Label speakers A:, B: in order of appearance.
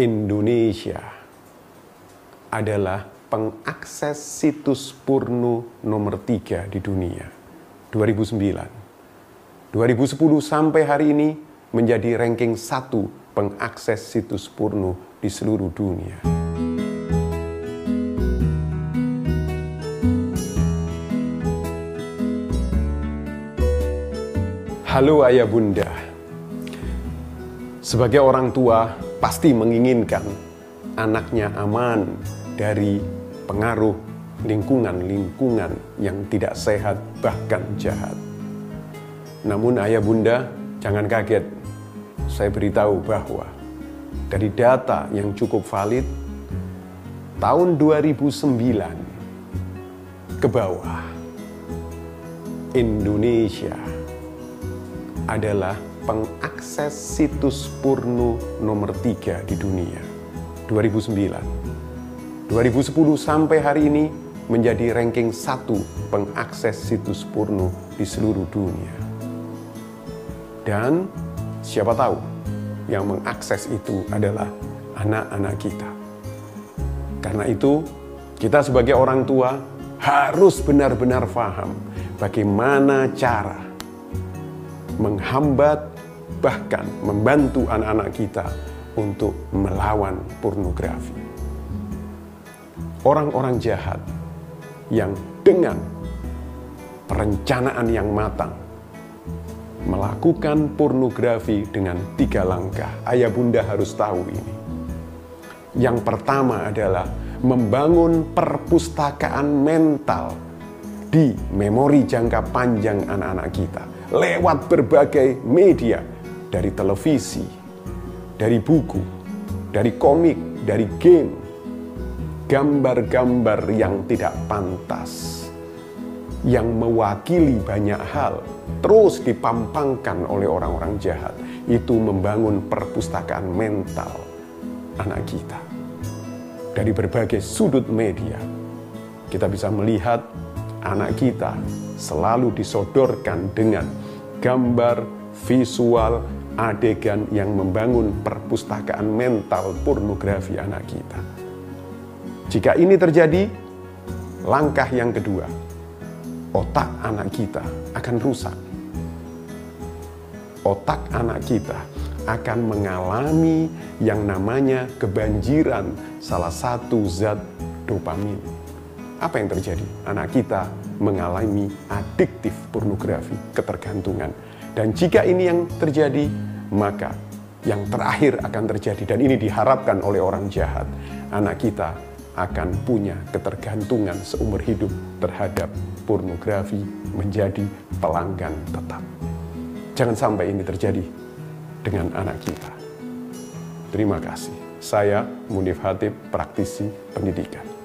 A: Indonesia adalah pengakses situs porno nomor 3 di dunia 2009. 2010 sampai hari ini menjadi ranking 1 pengakses situs porno di seluruh dunia. Halo ayah bunda, sebagai orang tua pasti menginginkan anaknya aman dari pengaruh lingkungan-lingkungan yang tidak sehat bahkan jahat. Namun ayah bunda jangan kaget, saya beritahu bahwa dari data yang cukup valid tahun 2009 ke bawah Indonesia adalah pengakses situs porno nomor 3 di dunia 2009. 2010 sampai hari ini menjadi ranking 1 pengakses situs porno di seluruh dunia. Dan siapa tahu yang mengakses itu adalah anak-anak kita. Karena itu, kita sebagai orang tua harus benar-benar paham bagaimana cara menghambat, bahkan membantu anak-anak kita untuk melawan pornografi. Orang-orang jahat yang dengan perencanaan yang matang melakukan pornografi dengan tiga langkah. Ayah bunda harus tahu ini. Yang pertama adalah membangun perpustakaan mental di memori jangka panjang anak-anak kita lewat berbagai media, dari televisi, dari buku, dari komik, dari game, gambar-gambar yang tidak pantas, yang mewakili banyak hal, terus dipampangkan oleh orang-orang jahat. Itu membangun perpustakaan mental anak kita. Dari berbagai sudut media, kita bisa melihat anak kita selalu disodorkan dengan gambar, visual, adegan yang membangun perpustakaan mental pornografi anak kita. Jika ini terjadi, langkah yang kedua, otak anak kita akan rusak. Otak anak kita akan mengalami yang namanya kebanjiran salah satu zat dopamin apa yang terjadi? Anak kita mengalami adiktif pornografi, ketergantungan. Dan jika ini yang terjadi, maka yang terakhir akan terjadi dan ini diharapkan oleh orang jahat. Anak kita akan punya ketergantungan seumur hidup terhadap pornografi menjadi pelanggan tetap. Jangan sampai ini terjadi dengan anak kita. Terima kasih. Saya Munif Hatip, praktisi pendidikan.